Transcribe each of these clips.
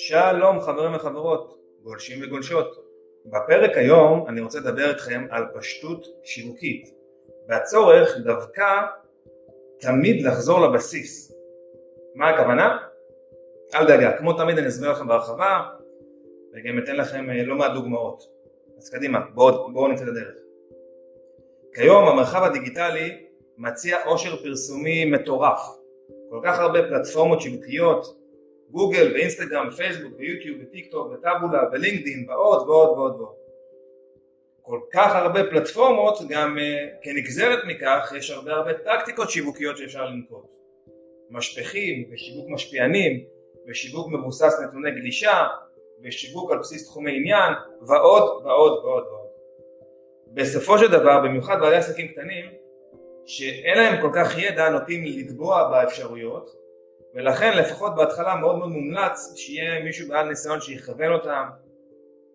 שלום חברים וחברות, גולשים וגולשות. בפרק היום אני רוצה לדבר איתכם על פשטות שיווקית והצורך דווקא תמיד לחזור לבסיס. מה הכוונה? אל דאגה, כמו תמיד אני אסביר לכם בהרחבה וגם אתן לכם אה, לא מעט דוגמאות. אז קדימה, בואו בוא נצא לדרך. כיום המרחב הדיגיטלי מציע עושר פרסומי מטורף. כל כך הרבה פלטפורמות שיווקיות, גוגל ואינסטגרם ופייסבוק ויוטיוב וטיק טוק וטאבולה ולינקדאין ועוד ועוד ועוד ועוד. כל כך הרבה פלטפורמות גם uh, כנגזרת מכך יש הרבה הרבה טקטיקות שיווקיות שאפשר לנקוט. משפכים ושיווק משפיענים ושיווק מבוסס נתוני גלישה ושיווק על בסיס תחומי עניין ועוד ועוד ועוד ועוד. בסופו של דבר במיוחד בעלי עסקים קטנים שאין להם כל כך ידע נוטים לטבוע באפשרויות ולכן לפחות בהתחלה מאוד מאוד מומלץ שיהיה מישהו בעל ניסיון שיכוון אותם,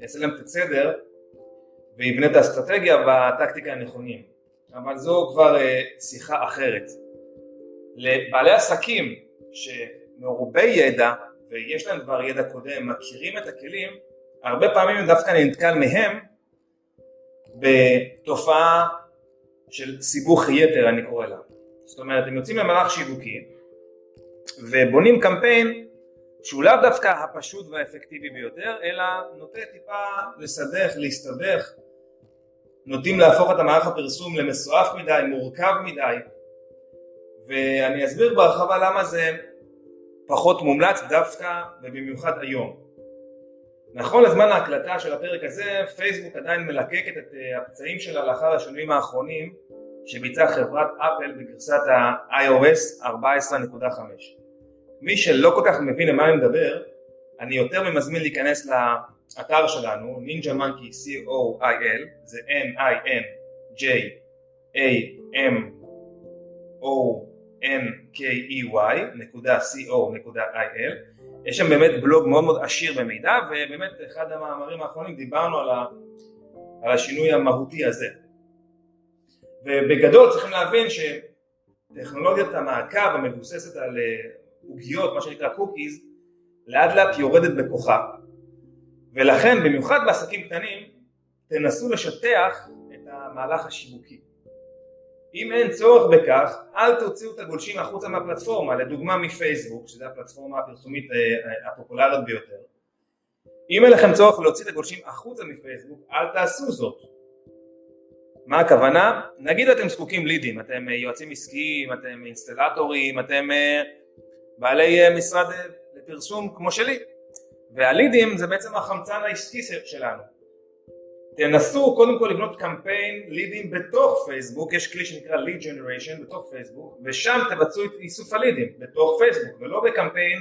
יעשה להם את הסדר ויבנה את האסטרטגיה והטקטיקה הנכונים. אבל זו כבר אה, שיחה אחרת. לבעלי עסקים שמרובי ידע ויש להם כבר ידע קודם, מכירים את הכלים, הרבה פעמים דווקא אני נתקל מהם בתופעה של סיבוך יתר אני קורא לה. זאת אומרת הם יוצאים למהלך שיווקי ובונים קמפיין שהוא לאו דווקא הפשוט והאפקטיבי ביותר, אלא נוטה טיפה לסדך, להסתבך, נוטים להפוך את המערך הפרסום למסועף מדי, מורכב מדי, ואני אסביר בהרחבה למה זה פחות מומלץ דווקא ובמיוחד היום. נכון לזמן ההקלטה של הפרק הזה, פייסבוק עדיין מלקקת את אה, הפצעים שלה לאחר השינויים האחרונים שביצעה חברת אפל בגרסת ה-iOS 14.5. מי שלא כל כך מבין למה אני מדבר, אני יותר ממזמין להיכנס לאתר שלנו, נינג'ה מנקי co.il, זה n-i-n-j-a-m-o-n-k-e-y נקודה co.il יש שם באמת בלוג מאוד מאוד עשיר במידע ובאמת אחד המאמרים האחרונים דיברנו על, ה, על השינוי המהותי הזה. ובגדול צריכים להבין שטכנולוגיית המעקב המבוססת על עוגיות, מה שנקרא קוקיז, לאט לאט יורדת בכוחה. ולכן במיוחד בעסקים קטנים תנסו לשטח את המהלך השיווקי. אם אין צורך בכך, אל תוציאו את הגולשים החוצה מהפלטפורמה, לדוגמה מפייסבוק, שזו הפלטפורמה הפרסומית אה, הפופולרית ביותר. אם אין לכם צורך להוציא את הגולשים החוצה מפייסבוק, אל תעשו זאת. מה הכוונה? נגיד אתם זקוקים לידים, אתם אה, יועצים עסקיים, אתם אינסטלטורים, אתם אה, בעלי אה, משרד אה, לפרסום כמו שלי והלידים זה בעצם החמצן העסקי שלנו תנסו קודם כל לבנות קמפיין לידים בתוך פייסבוק, יש כלי שנקרא ליד ג'נריישן בתוך פייסבוק ושם תבצעו את איסוף הלידים בתוך פייסבוק ולא בקמפיין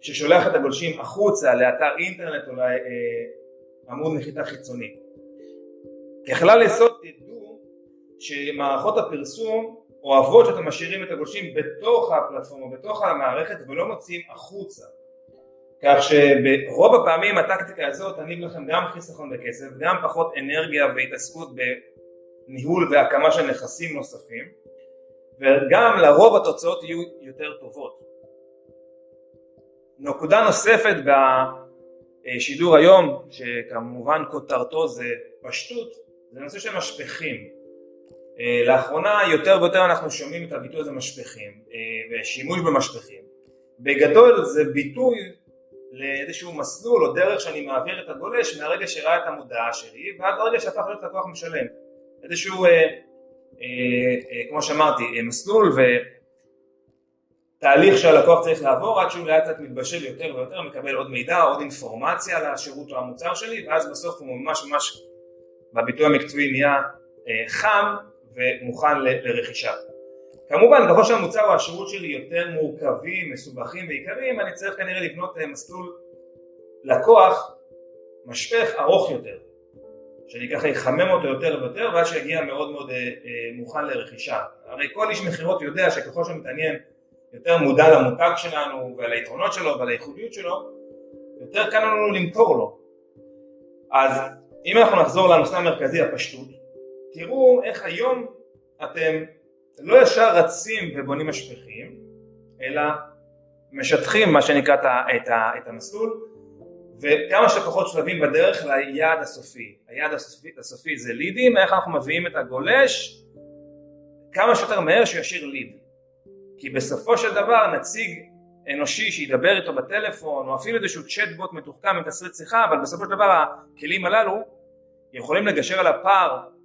ששולח את הגולשים החוצה לאתר אינטרנט או לעמוד נחיתה חיצוני. ככלל יסוד תדעו שמערכות הפרסום אוהבות שאתם משאירים את הגולשים בתוך הפלטפורמה, בתוך המערכת ולא מוציאים החוצה כך שברוב הפעמים הטקטיקה הזאת תניב לכם גם חיסכון בכסף, גם פחות אנרגיה והתעסקות בניהול והקמה של נכסים נוספים וגם לרוב התוצאות יהיו יותר טובות. נקודה נוספת בשידור היום, שכמובן כותרתו זה פשטות, זה נושא של משפכים. אה, לאחרונה יותר ויותר אנחנו שומעים את הביטוי הזה משפכים אה, ושימוש במשפכים. בגדול זה ביטוי לאיזשהו מסלול או דרך שאני מעביר את הגולש מהרגע שראה את המודעה שלי ועד לרגע שהפך להיות לקוח משלם. איזשהו אה, אה, אה, כמו שאמרתי אה, מסלול ותהליך שהלקוח צריך לעבור עד שהוא לאט לאט מתבשל יותר ויותר מקבל עוד מידע עוד אינפורמציה על השירות או המוצר שלי ואז בסוף הוא ממש ממש בביטוי המקצועי נהיה חם ומוכן לרכישה. כמובן ככל שהמוצר או השירות שלי יותר מורכבים, מסובכים ויקרים אני צריך כנראה לבנות אה, מסלול לקוח משפך ארוך יותר שאני ככה אחמם אותו יותר ויותר ואז שיגיע מאוד מאוד אה, אה, מוכן לרכישה. הרי כל איש מכירות יודע שככל שמתעניין יותר מודע למותג שלנו ועל היתרונות שלו ועל הייחודיות שלו יותר קל לנו למכור לו. אז אם אנחנו נחזור לנושא המרכזי הפשטות תראו איך היום אתם לא ישר רצים ובונים משפכים, אלא משטחים מה שנקרא את, את, את המסלול, וכמה שפחות שלבים בדרך ליעד הסופי. היעד הסופי, הסופי זה לידים, איך אנחנו מביאים את הגולש כמה שיותר מהר שהוא ישאיר ליד. כי בסופו של דבר נציג אנושי שידבר איתו בטלפון או אפילו איזשהו צ'טבוט מתוחכם עם תסריט שיחה אבל בסופו של דבר הכלים הללו יכולים לגשר על הפער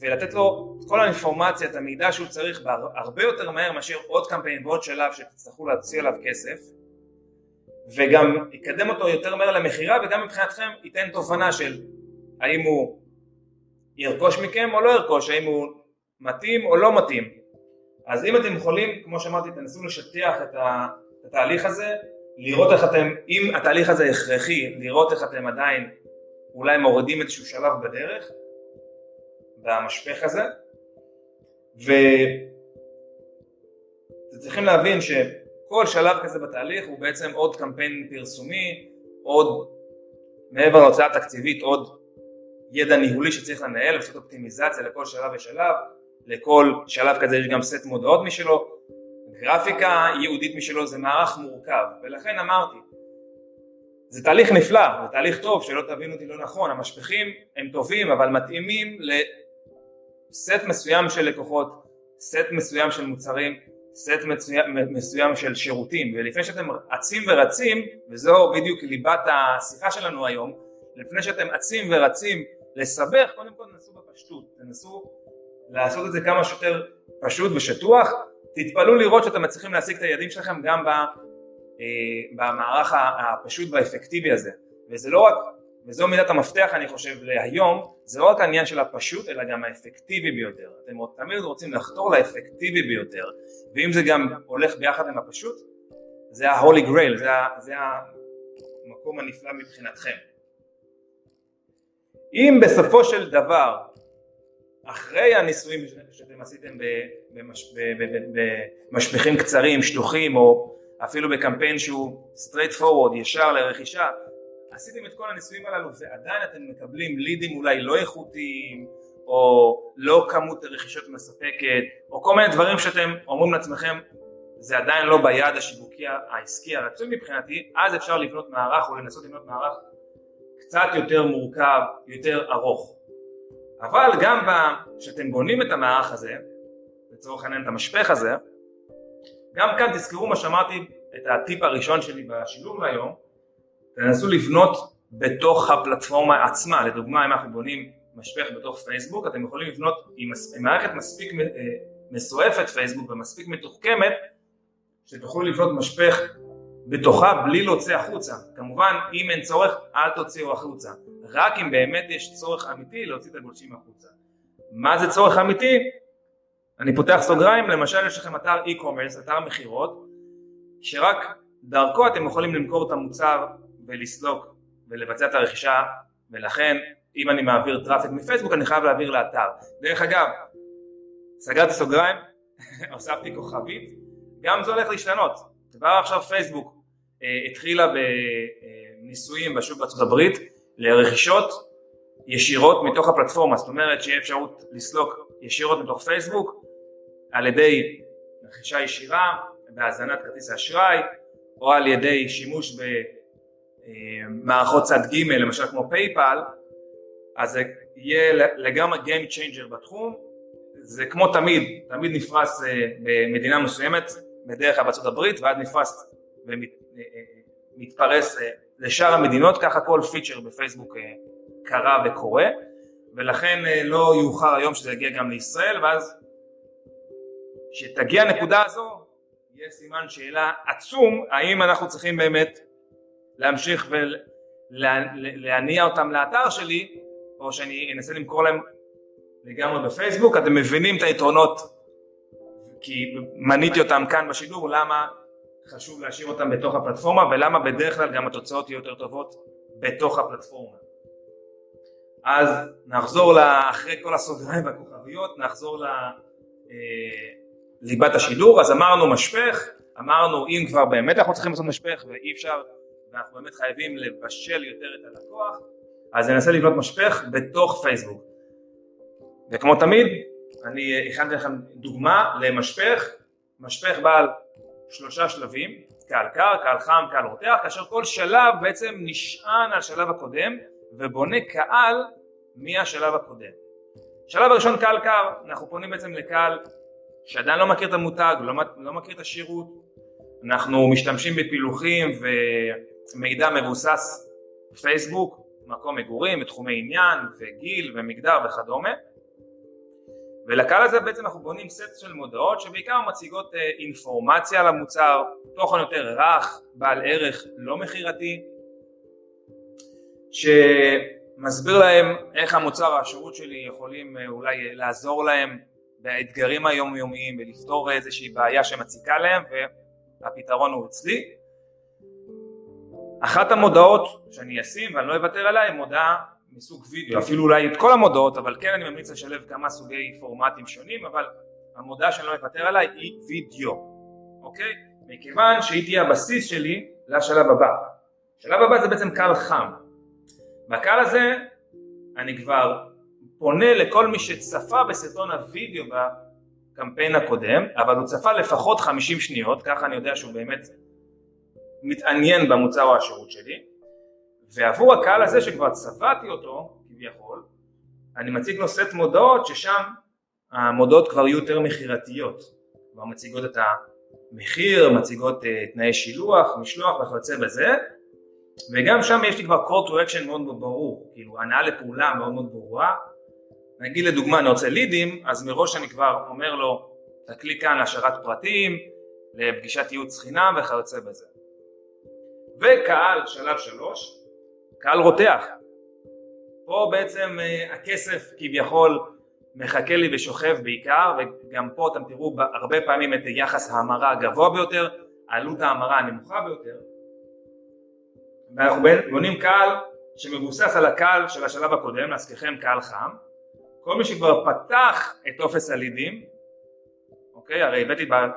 ולתת לו את כל האינפורמציה, את המידע שהוא צריך הרבה יותר מהר מאשר עוד קמפיין ועוד שלב שתצטרכו להוציא עליו כסף וגם יקדם אותו יותר מהר למכירה וגם מבחינתכם ייתן תובנה של האם הוא ירכוש מכם או לא ירכוש, האם הוא מתאים או לא מתאים. אז אם אתם יכולים, כמו שאמרתי, תנסו לשטח את התהליך הזה, לראות איך אתם, אם התהליך הזה הכרחי, לראות איך אתם עדיין אולי מורידים איזשהו שלב בדרך, במשפך הזה, וצריכים להבין שכל שלב כזה בתהליך הוא בעצם עוד קמפיין פרסומי, עוד מעבר להוצאה תקציבית, עוד ידע ניהולי שצריך לנהל, לעשות אופטימיזציה לכל שלב ושלב, לכל שלב כזה יש גם סט מודעות משלו, גרפיקה ייעודית משלו, זה מערך מורכב, ולכן אמרתי, זה תהליך נפלא, זה תהליך טוב, שלא תבינו אותי לא נכון, המשפכים הם טובים אבל מתאימים לסט מסוים של לקוחות, סט מסוים של מוצרים, סט מסוים, מסוים של שירותים, ולפני שאתם אצים ורצים, וזו בדיוק ליבת השיחה שלנו היום, לפני שאתם אצים ורצים לסבך, קודם כל תנסו בפשטות, תנסו לעשות את זה כמה שיותר פשוט ושטוח, תתפלאו לראות שאתם מצליחים להשיג את היעדים שלכם גם אה, במערך הפשוט והאפקטיבי הזה, וזה לא רק, וזו מידת המפתח אני חושב להיום, זה לא רק העניין של הפשוט אלא גם האפקטיבי ביותר, אתם תמיד רוצים לחתור לאפקטיבי ביותר, ואם זה גם הולך ביחד עם הפשוט, זה ה-holy grail, זה, זה המקום הנפלא מבחינתכם. אם בסופו של דבר אחרי הניסויים שאתם עשיתם במשפחים קצרים, שטוחים, או אפילו בקמפיין שהוא straight forward, ישר לרכישה, עשיתם את כל הניסויים הללו ועדיין אתם מקבלים לידים אולי לא איכותיים, או לא כמות רכישות מספקת, או כל מיני דברים שאתם אומרים לעצמכם זה עדיין לא ביעד השיווקי העסקי הרצוי מבחינתי, אז אפשר לבנות מערך או לנסות לבנות מערך קצת יותר מורכב, יותר ארוך. אבל גם כשאתם בונים את המערך הזה, לצורך העניין את המשפך הזה, גם כאן תזכרו מה שאמרתי, את הטיפ הראשון שלי בשילוב היום, תנסו לבנות בתוך הפלטפורמה עצמה, לדוגמה אם אנחנו בונים משפך בתוך פייסבוק, אתם יכולים לבנות עם, עם מערכת מספיק אה, מסועפת פייסבוק ומספיק מתוחכמת, שתוכלו לבנות משפך בתוכה בלי להוציא החוצה. כמובן אם אין צורך אל תוציאו החוצה, רק אם באמת יש צורך אמיתי להוציא את הגולשים החוצה. מה זה צורך אמיתי? אני פותח סוגריים, למשל יש לכם אתר e-commerce, אתר מכירות, שרק דרכו אתם יכולים למכור את המוצר ולסלוק ולבצע את הרכישה ולכן אם אני מעביר traffic מפייסבוק אני חייב להעביר לאתר. דרך אגב, סגרתי סוגריים, הוספתי כוכבית, גם זה הולך להשתנות. כבר עכשיו פייסבוק אה, התחילה בניסויים בשוק בארצות הברית לרכישות ישירות מתוך הפלטפורמה, זאת אומרת שיהיה אפשרות לסלוק ישירות מתוך פייסבוק על ידי רכישה ישירה בהזנת כרטיס האשראי או על ידי שימוש במערכות צד ג' למשל כמו פייפל אז זה יהיה לגמרי Game Changer בתחום. זה כמו תמיד, תמיד נפרס אה, במדינה מסוימת בדרך כלל בארצות הברית ואז נפרס ומתפרס אה, לשאר המדינות ככה כל פיצ'ר בפייסבוק אה, קרה וקורה. ולכן לא יאוחר היום שזה יגיע גם לישראל ואז כשתגיע הנקודה הזו יהיה סימן שאלה עצום האם אנחנו צריכים באמת להמשיך ולהניע אותם לאתר שלי או שאני אנסה למכור להם לגמרי בפייסבוק, אתם מבינים את היתרונות כי מניתי אותם כאן בשידור, למה חשוב להשאיר אותם בתוך הפלטפורמה ולמה בדרך כלל גם התוצאות יהיו יותר טובות בתוך הפלטפורמה. אז נחזור אחרי כל הסוגריים והכוכביות, נחזור לליבת אה, השידור, אז אמרנו משפך, אמרנו אם כבר באמת אנחנו צריכים לעשות משפך ואי אפשר ואנחנו באמת חייבים לבשל יותר את הלקוח, אז ננסה לבנות משפך בתוך פייסבוק. וכמו תמיד, אני הכנתי לכם דוגמה למשפך, משפך בעל שלושה שלבים, קל קר, קל חם, קל רותח, כאשר כל שלב בעצם נשען על שלב הקודם ובונה קהל מהשלב הקודם. שלב הראשון קל קר, אנחנו פונים בעצם לקהל שעדיין לא מכיר את המותג, לא, לא מכיר את השירות, אנחנו משתמשים בפילוחים ומידע מבוסס פייסבוק, מקום מגורים ותחומי עניין וגיל ומגדר וכדומה ולקהל הזה בעצם אנחנו בונים סט של מודעות שבעיקר מציגות אה, אינפורמציה על המוצר, תוכן יותר רך, בעל ערך, לא מכירתי, שמסביר להם איך המוצר או השירות שלי יכולים אה, אולי לעזור להם באתגרים היומיומיים ולפתור איזושהי בעיה שמציקה להם והפתרון הוא אצלי. אחת המודעות שאני אשים ואני לא אוותר עליה היא מודעה מסוג וידאו, אפילו אולי את כל המודעות, אבל כן אני ממליץ לשלב כמה סוגי פורמטים שונים, אבל המודעה שאני לא אוותר עליה היא וידאו, אוקיי? מכיוון שהיא תהיה הבסיס שלי לשלב הבא. השלב הבא זה בעצם קהל חם. בקהל הזה אני כבר פונה לכל מי שצפה בסרטון הוידאו בקמפיין הקודם, אבל הוא צפה לפחות 50 שניות, ככה אני יודע שהוא באמת מתעניין במוצר או השירות שלי, ועבור הקהל הזה שכבר צבעתי אותו כביכול, אני מציג לו סט מודעות ששם המודעות כבר יהיו יותר מכירתיות, כבר מציגות את המחיר, מציגות uh, תנאי שילוח, משלוח וכיוצא בזה, וגם שם יש לי כבר call to action מאוד מאוד ברור, כאילו הנעה לפעולה מאוד מאוד ברורה, נגיד לדוגמה אני רוצה לידים, אז מראש אני כבר אומר לו תקליק כאן להשארת פרטים, לפגישת ייעוץ חינם וכיוצא בזה. וקהל שלב שלוש, קהל רותח. פה בעצם uh, הכסף כביכול מחכה לי ושוכב בעיקר וגם פה אתם תראו הרבה פעמים את יחס ההמרה הגבוה ביותר, עלות ההמרה הנמוכה ביותר. ואנחנו בונים קהל שמבוסס על הקהל של השלב הקודם, להזכירכם קהל חם. כל מי שכבר פתח את טופס הלידים, אוקיי, הרי הבאתי בשלב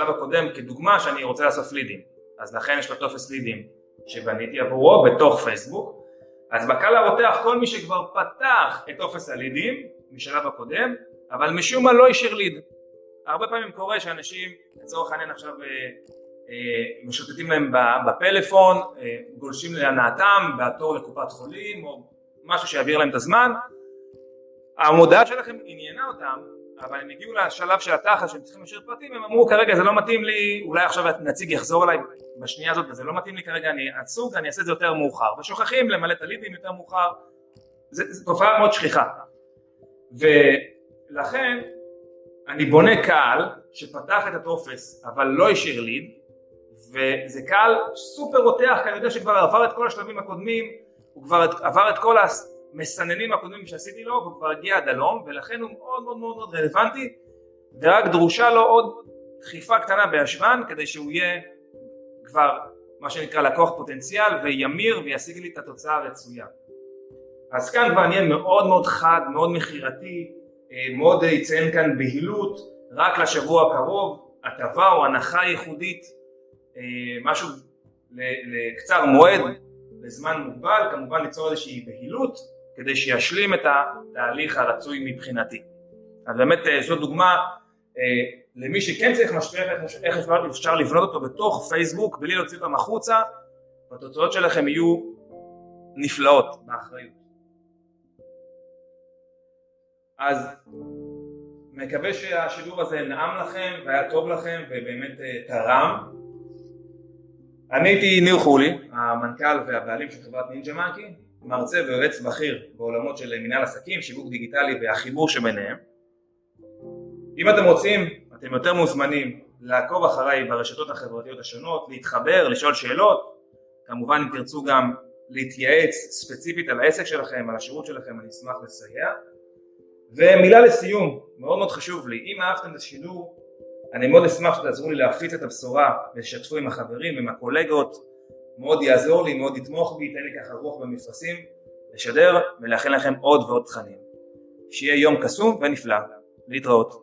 אה, אה, הקודם כדוגמה שאני רוצה לאסוף לידים, אז לכן יש לו טופס לידים שבניתי עבורו בתוך פייסבוק, אז בקהל הרותח כל מי שכבר פתח את טופס הלידים משלב הקודם, אבל משום מה לא השאיר ליד. הרבה פעמים קורה שאנשים לצורך העניין עכשיו אה, אה, משוטטים להם בפלאפון, אה, גולשים להנאתם בתור לקופת חולים או משהו שיעביר להם את הזמן, המודעה שלכם עניינה אותם, אבל הם הגיעו לשלב של התחת שהם צריכים לשאיר פרטים, הם אמרו כרגע זה לא מתאים לי, אולי עכשיו הנציג יחזור אליי בשנייה הזאת וזה לא מתאים לי כרגע, אני עצוב, אני אעשה את זה יותר מאוחר, ושוכחים למלא את הלידים יותר מאוחר, זו תופעה מאוד שכיחה. ולכן אני בונה קהל שפתח את הטופס אבל לא השאיר ליד, וזה קהל סופר רותח, כי אני יודע שכבר עבר את כל השלבים הקודמים, הוא כבר עבר את כל המסננים הקודמים שעשיתי לו והוא כבר הגיע עד הלום ולכן הוא מאוד מאוד מאוד, מאוד רלוונטי ורק דרושה לו עוד דחיפה קטנה בישבן כדי שהוא יהיה כבר מה שנקרא לקוח פוטנציאל וימיר וישיג לי את התוצאה הרצויה. אז כאן כבר נהיה מאוד מאוד חד, מאוד מכירתי, אה, מאוד יציין כאן בהילות רק לשבוע הקרוב, הטבה או הנחה ייחודית, אה, משהו לקצר מועד לזמן מוגבל, כמובן ליצור איזושהי בהילות כדי שישלים את התהליך הרצוי מבחינתי. אז באמת אה, זו דוגמה אה, למי שכן צריך משפיע איך אפשר, לבנות אותו בתוך פייסבוק בלי להוציא אותם החוצה והתוצאות שלכם יהיו נפלאות באחריות. אז מקווה שהשידור הזה נעם לכם והיה טוב לכם ובאמת אה, תרם אני הייתי ניר חולי, המנכ"ל והבעלים של חברת נינג'ה מאנקי, מרצה ויועץ בכיר בעולמות של מנהל עסקים, שיווק דיגיטלי והחיבור שביניהם. אם אתם רוצים, אתם יותר מוזמנים לעקוב אחריי ברשתות החברתיות השונות, להתחבר, לשאול שאלות, כמובן אם תרצו גם להתייעץ ספציפית על העסק שלכם, על השירות שלכם, אני אשמח לסייע. ומילה לסיום, מאוד מאוד חשוב לי, אם אהבתם את השידור, אני מאוד אשמח שתעזרו לי להפיץ את הבשורה ושתפו עם החברים, עם הקולגות, מאוד יעזור לי, מאוד יתמוך בי, ייתן לי ככה רוח במפרשים, לשדר ולאחל לכם עוד ועוד תכנים. שיהיה יום קסום ונפלא. להתראות.